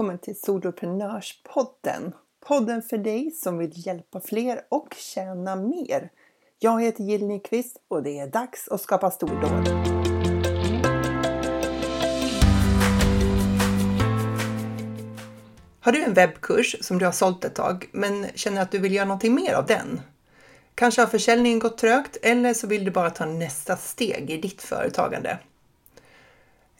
välkommen till Soloprenörspodden. Podden för dig som vill hjälpa fler och tjäna mer. Jag heter Jill Nyqvist och det är dags att skapa stordåd. Har du en webbkurs som du har sålt ett tag men känner att du vill göra någonting mer av den? Kanske har försäljningen gått trögt eller så vill du bara ta nästa steg i ditt företagande.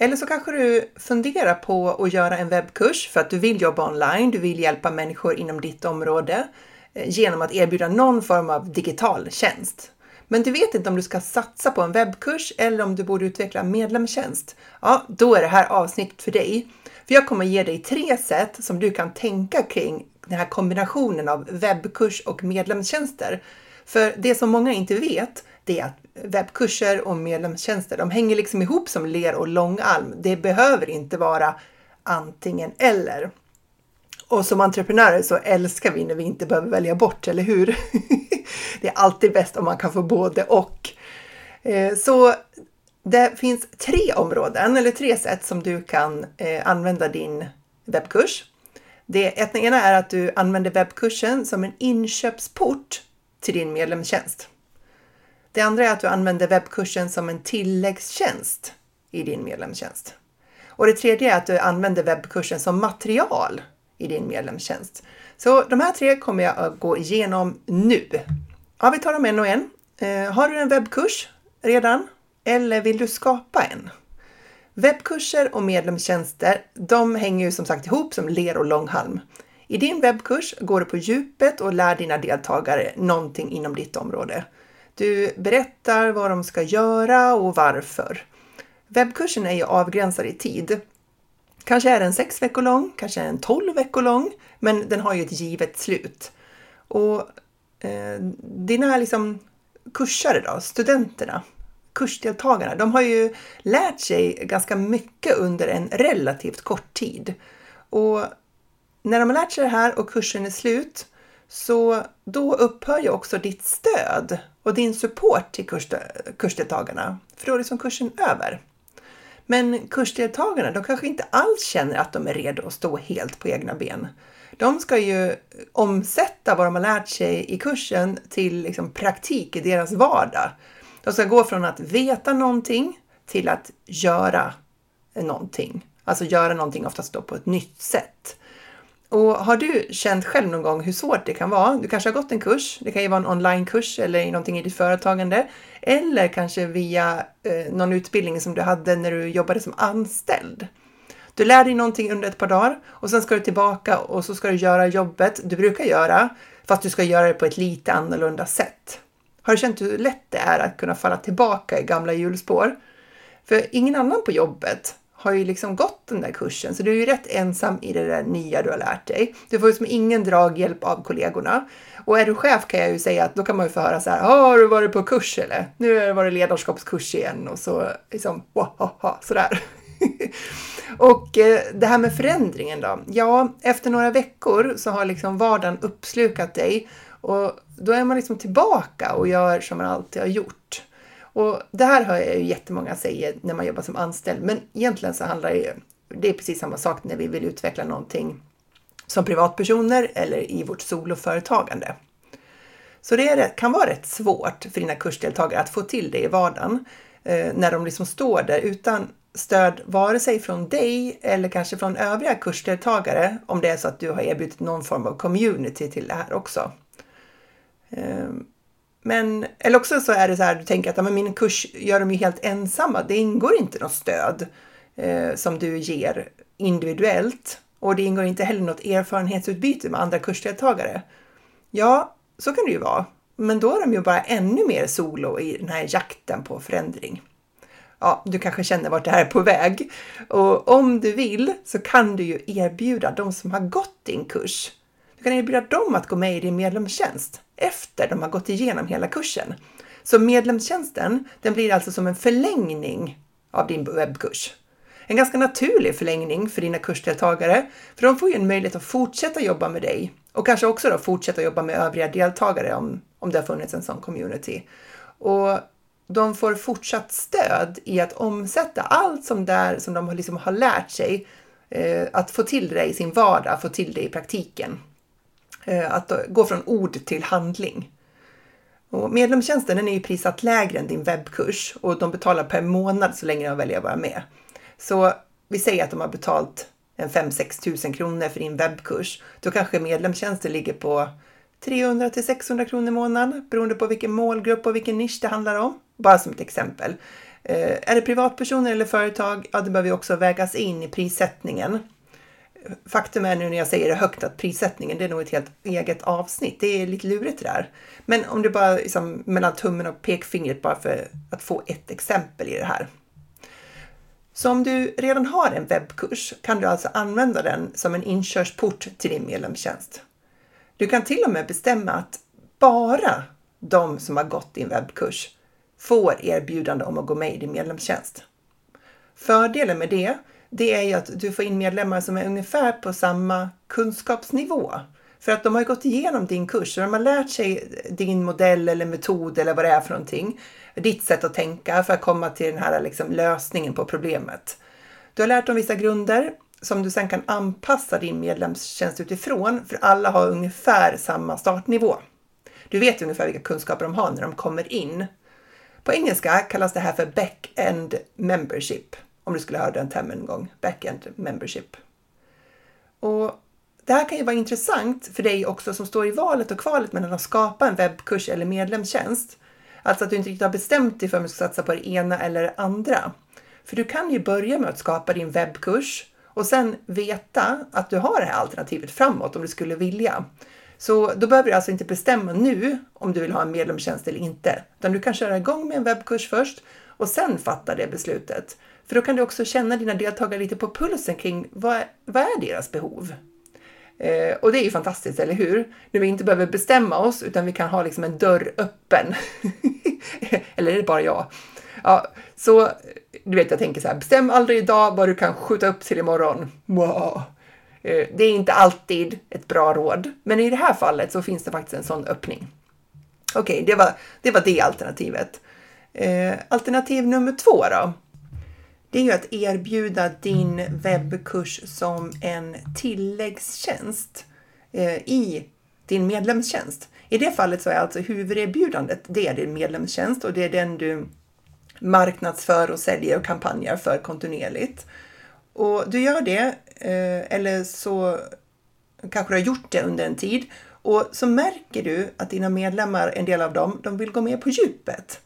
Eller så kanske du funderar på att göra en webbkurs för att du vill jobba online, du vill hjälpa människor inom ditt område eh, genom att erbjuda någon form av digital tjänst. Men du vet inte om du ska satsa på en webbkurs eller om du borde utveckla medlemstjänst. Ja, då är det här avsnittet för dig. För jag kommer ge dig tre sätt som du kan tänka kring den här kombinationen av webbkurs och medlemstjänster. För det som många inte vet, det är att webbkurser och medlemstjänster, de hänger liksom ihop som ler och långalm. Det behöver inte vara antingen eller. Och som entreprenörer så älskar vi när vi inte behöver välja bort, eller hur? det är alltid bäst om man kan få både och. Eh, så det finns tre områden eller tre sätt som du kan eh, använda din webbkurs. Det ena är att du använder webbkursen som en inköpsport till din medlemstjänst. Det andra är att du använder webbkursen som en tilläggstjänst i din medlemstjänst. Och det tredje är att du använder webbkursen som material i din medlemstjänst. Så de här tre kommer jag att gå igenom nu. Ja, vi tar dem en och en. Eh, har du en webbkurs redan? Eller vill du skapa en? Webbkurser och medlemstjänster, de hänger ju som sagt ihop som ler och långhalm. I din webbkurs går du på djupet och lär dina deltagare någonting inom ditt område. Du berättar vad de ska göra och varför. Webbkursen är ju avgränsad i tid. Kanske är den sex veckor lång, kanske är den tolv veckor lång, men den har ju ett givet slut. Och eh, dina liksom kursare då, studenterna, kursdeltagarna, de har ju lärt sig ganska mycket under en relativt kort tid. Och när de har lärt sig det här och kursen är slut, så då upphör ju också ditt stöd och din support till kursdeltagarna, för då är liksom kursen över. Men kursdeltagarna, de kanske inte alls känner att de är redo att stå helt på egna ben. De ska ju omsätta vad de har lärt sig i kursen till liksom praktik i deras vardag. De ska gå från att veta någonting till att göra någonting. Alltså göra någonting oftast då på ett nytt sätt. Och har du känt själv någon gång hur svårt det kan vara? Du kanske har gått en kurs, det kan ju vara en onlinekurs eller någonting i ditt företagande. Eller kanske via eh, någon utbildning som du hade när du jobbade som anställd. Du lär dig någonting under ett par dagar och sen ska du tillbaka och så ska du göra jobbet du brukar göra, fast du ska göra det på ett lite annorlunda sätt. Har du känt hur lätt det är att kunna falla tillbaka i gamla hjulspår? För ingen annan på jobbet har ju liksom gått den där kursen, så du är ju rätt ensam i det där nya du har lärt dig. Du får ju som ingen draghjälp av kollegorna. Och är du chef kan jag ju säga att då kan man ju få höra så här, ah, har du varit på kurs eller? Nu har det varit ledarskapskurs igen och så liksom, wahaha, sådär. och eh, det här med förändringen då? Ja, efter några veckor så har liksom vardagen uppslukat dig och då är man liksom tillbaka och gör som man alltid har gjort. Och det här hör jag ju jättemånga säga när man jobbar som anställd, men egentligen så handlar det ju, det är precis samma sak när vi vill utveckla någonting som privatpersoner eller i vårt soloföretagande. Så det kan vara rätt svårt för dina kursdeltagare att få till det i vardagen eh, när de liksom står där utan stöd vare sig från dig eller kanske från övriga kursdeltagare om det är så att du har erbjudit någon form av community till det här också. Men, eller också så är det så här, du tänker att ja, men min kurs gör de ju helt ensamma. Det ingår inte något stöd eh, som du ger individuellt och det ingår inte heller något erfarenhetsutbyte med andra kursdeltagare. Ja, så kan det ju vara, men då är de ju bara ännu mer solo i den här jakten på förändring. Ja, du kanske känner vart det här är på väg och om du vill så kan du ju erbjuda de som har gått din kurs du kan erbjuda dem att gå med i din medlemstjänst efter de har gått igenom hela kursen. Så medlemstjänsten, den blir alltså som en förlängning av din webbkurs. En ganska naturlig förlängning för dina kursdeltagare, för de får ju en möjlighet att fortsätta jobba med dig och kanske också då fortsätta jobba med övriga deltagare om, om det har funnits en sån community. Och de får fortsatt stöd i att omsätta allt som, där, som de liksom har lärt sig Eh, att få till det i sin vardag, få till det i praktiken. Eh, att gå från ord till handling. Och medlemstjänsten den är ju prissatt lägre än din webbkurs och de betalar per månad så länge de väljer att vara med. Så vi säger att de har betalt en 5-6 tusen kronor för din webbkurs. Då kanske medlemstjänsten ligger på 300 till 600 kronor i månaden beroende på vilken målgrupp och vilken nisch det handlar om. Bara som ett exempel. Eh, är det privatpersoner eller företag? Ja, det behöver också vägas in i prissättningen. Faktum är nu när jag säger det högt att prissättningen det är nog ett helt eget avsnitt. Det är lite lurigt det där. Men om du bara liksom, mellan tummen och pekfingret bara för att få ett exempel i det här. Så om du redan har en webbkurs kan du alltså använda den som en inkörsport till din medlemstjänst. Du kan till och med bestämma att bara de som har gått din webbkurs får erbjudande om att gå med i din medlemstjänst. Fördelen med det, det är ju att du får in medlemmar som är ungefär på samma kunskapsnivå. För att de har gått igenom din kurs och de har lärt sig din modell eller metod eller vad det är för någonting. Ditt sätt att tänka för att komma till den här liksom lösningen på problemet. Du har lärt dem vissa grunder som du sen kan anpassa din medlemstjänst utifrån, för alla har ungefär samma startnivå. Du vet ungefär vilka kunskaper de har när de kommer in. På engelska kallas det här för back-end membership, om du skulle ha den termen en gång. Back-end membership. Och det här kan ju vara intressant för dig också som står i valet och kvalet mellan att skapa en webbkurs eller medlemstjänst. Alltså att du inte riktigt har bestämt dig för om du ska satsa på det ena eller det andra. För du kan ju börja med att skapa din webbkurs och sen veta att du har det här alternativet framåt om du skulle vilja. Så då behöver du alltså inte bestämma nu om du vill ha en medlemstjänst eller inte, utan du kan köra igång med en webbkurs först och sen fatta det beslutet. För då kan du också känna dina deltagare lite på pulsen kring vad, vad är deras behov? Eh, och det är ju fantastiskt, eller hur? När vi inte behöver bestämma oss utan vi kan ha liksom en dörr öppen. eller är det bara jag? Ja, så du vet, jag tänker så här, bestäm aldrig idag vad du kan skjuta upp till imorgon. Wow. Eh, det är inte alltid ett bra råd, men i det här fallet så finns det faktiskt en sån öppning. Okej, okay, det, var, det var det alternativet. Eh, alternativ nummer två då? Det är ju att erbjuda din webbkurs som en tilläggstjänst eh, i din medlemstjänst. I det fallet så är alltså huvuderbjudandet det är din medlemstjänst och det är den du marknadsför och säljer och kampanjer för kontinuerligt. Och du gör det, eh, eller så kanske du har gjort det under en tid och så märker du att dina medlemmar, en del av dem, de vill gå mer på djupet.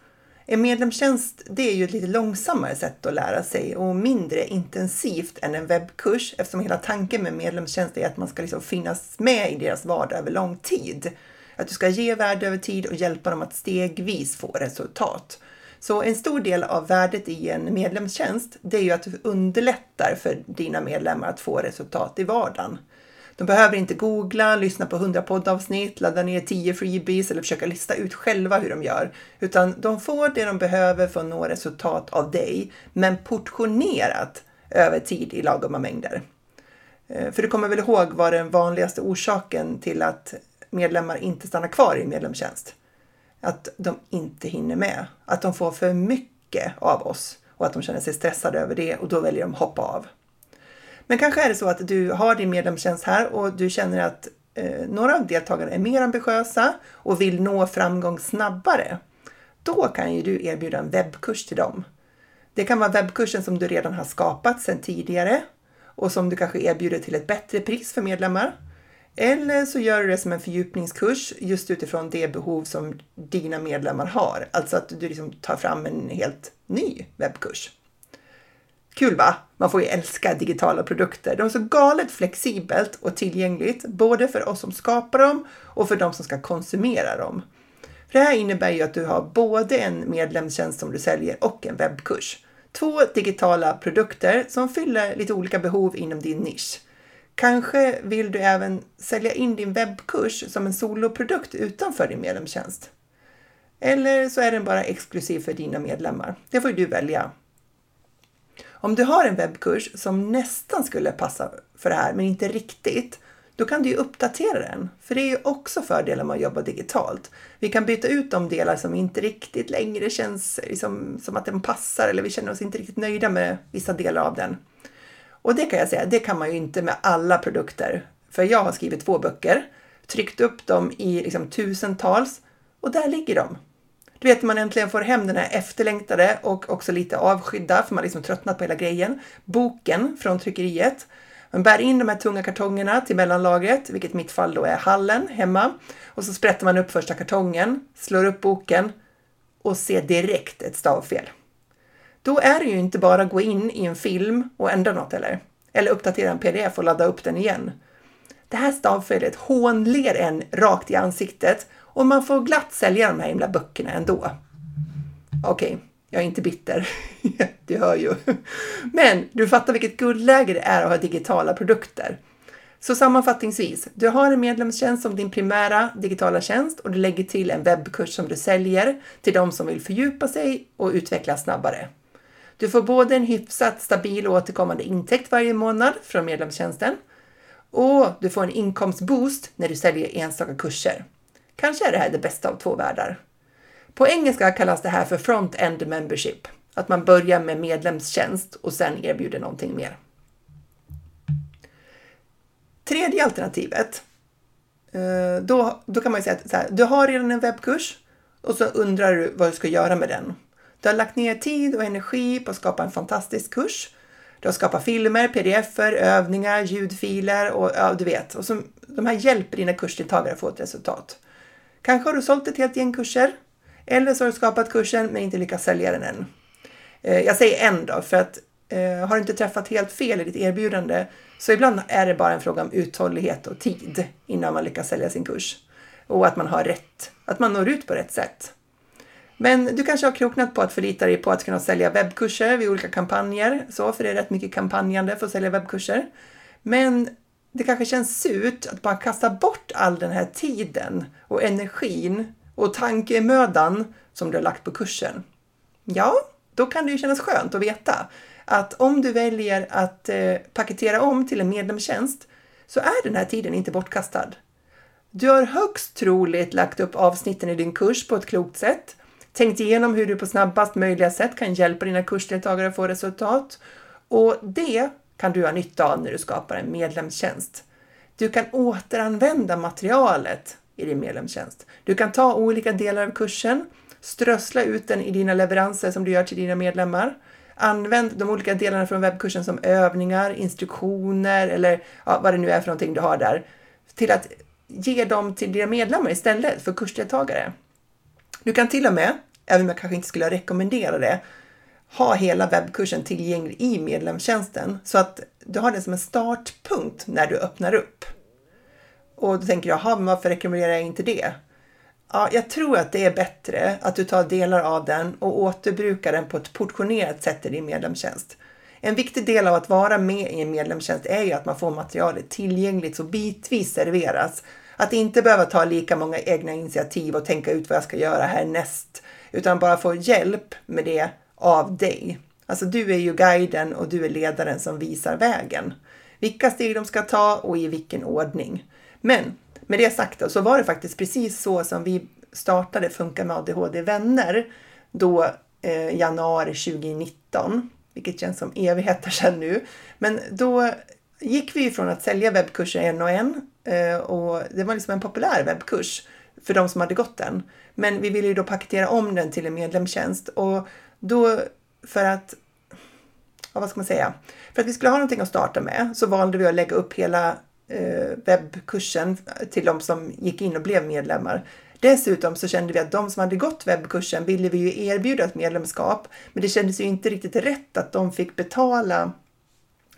En medlemstjänst det är ju ett lite långsammare sätt att lära sig och mindre intensivt än en webbkurs eftersom hela tanken med medlemstjänst är att man ska liksom finnas med i deras vardag över lång tid. Att du ska ge värde över tid och hjälpa dem att stegvis få resultat. Så en stor del av värdet i en medlemstjänst, det är ju att du underlättar för dina medlemmar att få resultat i vardagen. De behöver inte googla, lyssna på 100 poddavsnitt, ladda ner 10 freebies eller försöka lista ut själva hur de gör, utan de får det de behöver för att nå resultat av dig, men portionerat över tid i lagoma mängder. Eh, för du kommer väl ihåg vad den vanligaste orsaken till att medlemmar inte stannar kvar i medlemstjänst? att de inte hinner med. Att de får för mycket av oss och att de känner sig stressade över det och då väljer de hoppa av. Men kanske är det så att du har din medlemstjänst här och du känner att eh, några av deltagarna är mer ambitiösa och vill nå framgång snabbare. Då kan ju du erbjuda en webbkurs till dem. Det kan vara webbkursen som du redan har skapat sedan tidigare och som du kanske erbjuder till ett bättre pris för medlemmar. Eller så gör du det som en fördjupningskurs just utifrån det behov som dina medlemmar har. Alltså att du liksom tar fram en helt ny webbkurs. Kul va? Man får ju älska digitala produkter. De är så galet flexibelt och tillgängligt, både för oss som skapar dem och för de som ska konsumera dem. För det här innebär ju att du har både en medlemstjänst som du säljer och en webbkurs. Två digitala produkter som fyller lite olika behov inom din nisch. Kanske vill du även sälja in din webbkurs som en soloprodukt utanför din medlemstjänst. Eller så är den bara exklusiv för dina medlemmar. Det får du välja. Om du har en webbkurs som nästan skulle passa för det här, men inte riktigt, då kan du ju uppdatera den. För det är ju också fördelar med att jobba digitalt. Vi kan byta ut de delar som inte riktigt längre känns liksom, som att den passar eller vi känner oss inte riktigt nöjda med vissa delar av den. Och det kan jag säga, det kan man ju inte med alla produkter. För jag har skrivit två böcker, tryckt upp dem i liksom tusentals och där ligger de. Du vet man äntligen får hem den här efterlängtade och också lite avskydda för man har liksom tröttnat på hela grejen. Boken från tryckeriet. Man bär in de här tunga kartongerna till mellanlagret, vilket i mitt fall då är hallen hemma. Och så sprättar man upp första kartongen, slår upp boken och ser direkt ett stavfel. Då är det ju inte bara att gå in i en film och ändra något eller? Eller uppdatera en pdf och ladda upp den igen. Det här stavfelet hånler en rakt i ansiktet och man får glatt sälja de här himla böckerna ändå. Okej, okay, jag är inte bitter. du hör ju. Men du fattar vilket guldläge det är att ha digitala produkter. Så sammanfattningsvis, du har en medlemstjänst som din primära digitala tjänst och du lägger till en webbkurs som du säljer till de som vill fördjupa sig och utvecklas snabbare. Du får både en hyfsat stabil och återkommande intäkt varje månad från medlemstjänsten och du får en inkomstboost när du säljer enstaka kurser. Kanske är det här det bästa av två världar. På engelska kallas det här för front-end membership, att man börjar med medlemstjänst och sen erbjuder någonting mer. Tredje alternativet, eh, då, då kan man ju säga att här, du har redan en webbkurs och så undrar du vad du ska göra med den. Du har lagt ner tid och energi på att skapa en fantastisk kurs. Du har skapat filmer, pdf-er, övningar, ljudfiler och ja, du vet. Och som, de här hjälper dina kursdeltagare att få ett resultat. Kanske har du sålt ett helt gäng kurser eller så har du skapat kursen men inte lyckats sälja den än. Eh, jag säger en då, för att eh, har du inte träffat helt fel i ditt erbjudande så ibland är det bara en fråga om uthållighet och tid innan man lyckas sälja sin kurs. Och att man har rätt, att man når ut på rätt sätt. Men du kanske har kroknat på att förlita dig på att kunna sälja webbkurser vid olika kampanjer, så, för det är rätt mycket kampanjande för att sälja webbkurser. Men det kanske känns surt att bara kasta bort all den här tiden och energin och tankemödan som du har lagt på kursen. Ja, då kan det ju kännas skönt att veta att om du väljer att eh, paketera om till en medlemstjänst så är den här tiden inte bortkastad. Du har högst troligt lagt upp avsnitten i din kurs på ett klokt sätt, tänkt igenom hur du på snabbast möjliga sätt kan hjälpa dina kursdeltagare att få resultat och det kan du ha nytta av när du skapar en medlemstjänst. Du kan återanvända materialet i din medlemstjänst. Du kan ta olika delar av kursen, strössla ut den i dina leveranser som du gör till dina medlemmar. Använd de olika delarna från webbkursen som övningar, instruktioner eller ja, vad det nu är för någonting du har där till att ge dem till dina medlemmar istället för kursdeltagare. Du kan till och med, även om jag kanske inte skulle rekommendera det, ha hela webbkursen tillgänglig i medlemstjänsten så att du har den som en startpunkt när du öppnar upp. Och då tänker jag, varför rekommenderar jag inte det? Ja, jag tror att det är bättre att du tar delar av den och återbrukar den på ett portionerat sätt i din medlemstjänst. En viktig del av att vara med i en medlemstjänst är ju att man får materialet tillgängligt så bitvis serveras. Att inte behöva ta lika många egna initiativ och tänka ut vad jag ska göra härnäst, utan bara få hjälp med det av dig. Alltså du är ju guiden och du är ledaren som visar vägen. Vilka steg de ska ta och i vilken ordning. Men med det sagt då, så var det faktiskt precis så som vi startade Funka med ADHD vänner då eh, januari 2019, vilket känns som evigheter sedan nu. Men då gick vi från att sälja webbkurser en och en eh, och det var liksom en populär webbkurs för de som hade gått den. Men vi ville ju då paketera om den till en medlemstjänst och då för att, ja, vad ska man säga, för att vi skulle ha någonting att starta med så valde vi att lägga upp hela eh, webbkursen till de som gick in och blev medlemmar. Dessutom så kände vi att de som hade gått webbkursen ville vi ju erbjuda ett medlemskap, men det kändes ju inte riktigt rätt att de fick betala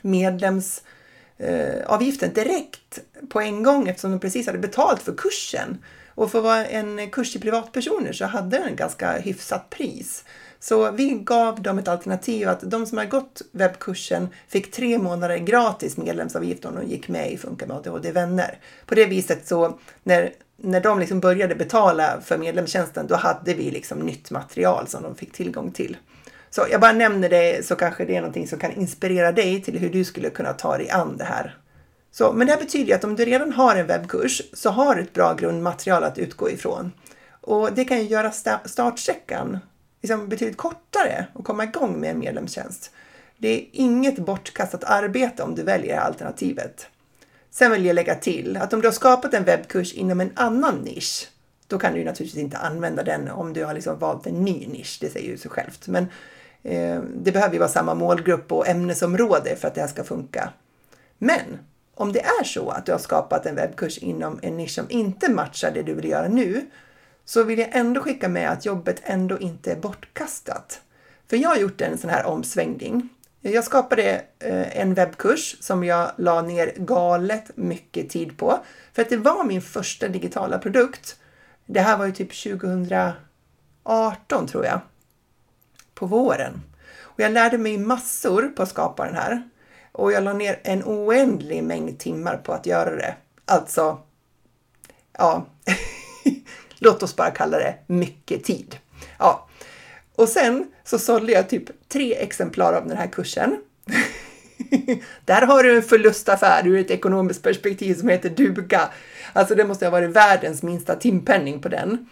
medlemsavgiften eh, direkt på en gång eftersom de precis hade betalt för kursen. Och för att vara en kurs till privatpersoner så hade den ganska hyfsat pris. Så vi gav dem ett alternativ att de som har gått webbkursen fick tre månader gratis medlemsavgift om de gick med i Funka med ADHD vänner. På det viset så när, när de liksom började betala för medlemstjänsten då hade vi liksom nytt material som de fick tillgång till. Så jag bara nämner det så kanske det är någonting som kan inspirera dig till hur du skulle kunna ta dig an det här. Så, men det här betyder att om du redan har en webbkurs så har du ett bra grundmaterial att utgå ifrån. Och det kan ju göra startsträckan liksom betydligt kortare att komma igång med en medlemstjänst. Det är inget bortkastat arbete om du väljer det här alternativet. Sen vill jag lägga till att om du har skapat en webbkurs inom en annan nisch, då kan du naturligtvis inte använda den om du har liksom valt en ny nisch, det säger ju sig självt. Men eh, det behöver ju vara samma målgrupp och ämnesområde för att det här ska funka. Men om det är så att du har skapat en webbkurs inom en nisch som inte matchar det du vill göra nu, så vill jag ändå skicka med att jobbet ändå inte är bortkastat. För jag har gjort en sån här omsvängning. Jag skapade eh, en webbkurs som jag la ner galet mycket tid på. För att det var min första digitala produkt. Det här var ju typ 2018 tror jag. På våren. Och jag lärde mig massor på att skapa den här. Och jag la ner en oändlig mängd timmar på att göra det. Alltså, ja, låt oss bara kalla det mycket tid. Ja, och sen så sålde jag typ tre exemplar av den här kursen. Där har du en förlustaffär ur ett ekonomiskt perspektiv som heter duga. Alltså det måste ha varit världens minsta timpenning på den.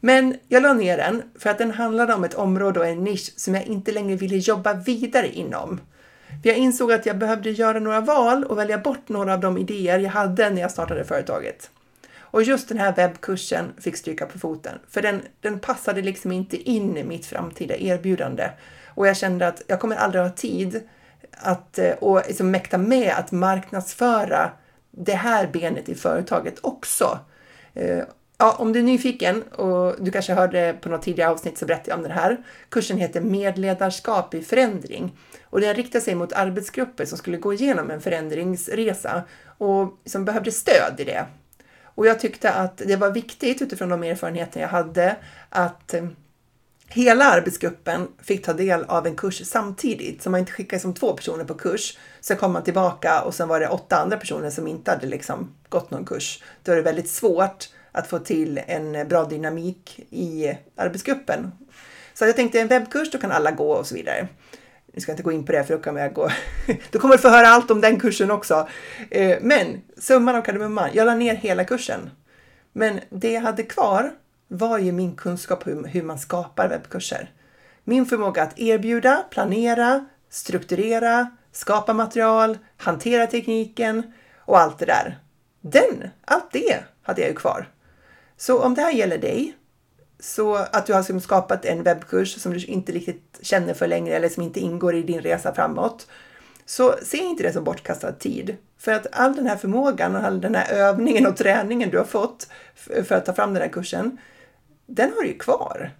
Men jag la ner den för att den handlade om ett område och en nisch som jag inte längre ville jobba vidare inom. För jag insåg att jag behövde göra några val och välja bort några av de idéer jag hade när jag startade företaget. Och just den här webbkursen fick stryka på foten, för den, den passade liksom inte in i mitt framtida erbjudande. Och jag kände att jag kommer aldrig ha tid att eh, och liksom mäkta med att marknadsföra det här benet i företaget också. Eh, ja, om du är nyfiken och du kanske hörde på något tidigare avsnitt så berättade jag om den här. Kursen heter Medledarskap i förändring och den riktar sig mot arbetsgrupper som skulle gå igenom en förändringsresa och som behövde stöd i det. Och jag tyckte att det var viktigt utifrån de erfarenheter jag hade att eh, hela arbetsgruppen fick ta del av en kurs samtidigt, så man inte skickade som två personer på kurs. Sen kom man tillbaka och sen var det åtta andra personer som inte hade liksom gått någon kurs. Då är det väldigt svårt att få till en bra dynamik i arbetsgruppen. Så jag tänkte en webbkurs, då kan alla gå och så vidare. Vi ska inte gå in på det för då kommer jag gå... Du kommer få höra allt om den kursen också. Eh, men summan av kardemumman, jag la ner hela kursen. Men det jag hade kvar var ju min kunskap om hur man skapar webbkurser. Min förmåga att erbjuda, planera, strukturera, skapa material, hantera tekniken och allt det där. Den, allt det hade jag ju kvar. Så om det här gäller dig, så att du har liksom skapat en webbkurs som du inte riktigt känner för längre eller som inte ingår i din resa framåt. Så se inte det som bortkastad tid. För att all den här förmågan och all den här övningen och träningen du har fått för att ta fram den här kursen, den har du ju kvar.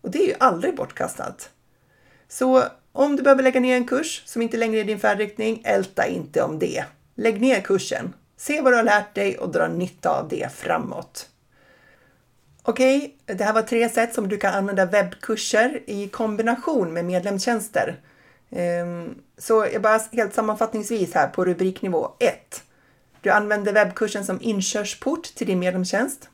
Och det är ju aldrig bortkastat. Så om du behöver lägga ner en kurs som inte längre är din färdriktning, älta inte om det. Lägg ner kursen. Se vad du har lärt dig och dra nytta av det framåt. Okej, okay, det här var tre sätt som du kan använda webbkurser i kombination med medlemstjänster. Ehm, så jag bara helt sammanfattningsvis här på rubriknivå 1. Du använder webbkursen som inkörsport till din medlemstjänst.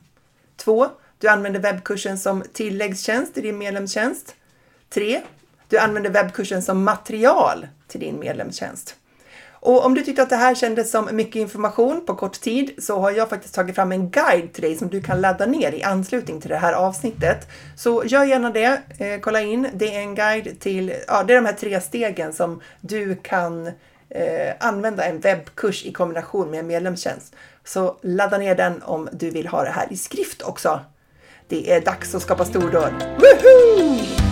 2. Du använder webbkursen som tilläggstjänst till din medlemstjänst. 3. Du använder webbkursen som material till din medlemstjänst. Och om du tyckte att det här kändes som mycket information på kort tid så har jag faktiskt tagit fram en guide till dig som du kan ladda ner i anslutning till det här avsnittet. Så gör gärna det, eh, kolla in. Det är en guide till, ja det är de här tre stegen som du kan eh, använda en webbkurs i kombination med en medlemstjänst. Så ladda ner den om du vill ha det här i skrift också. Det är dags att skapa stordåd. Woohoo!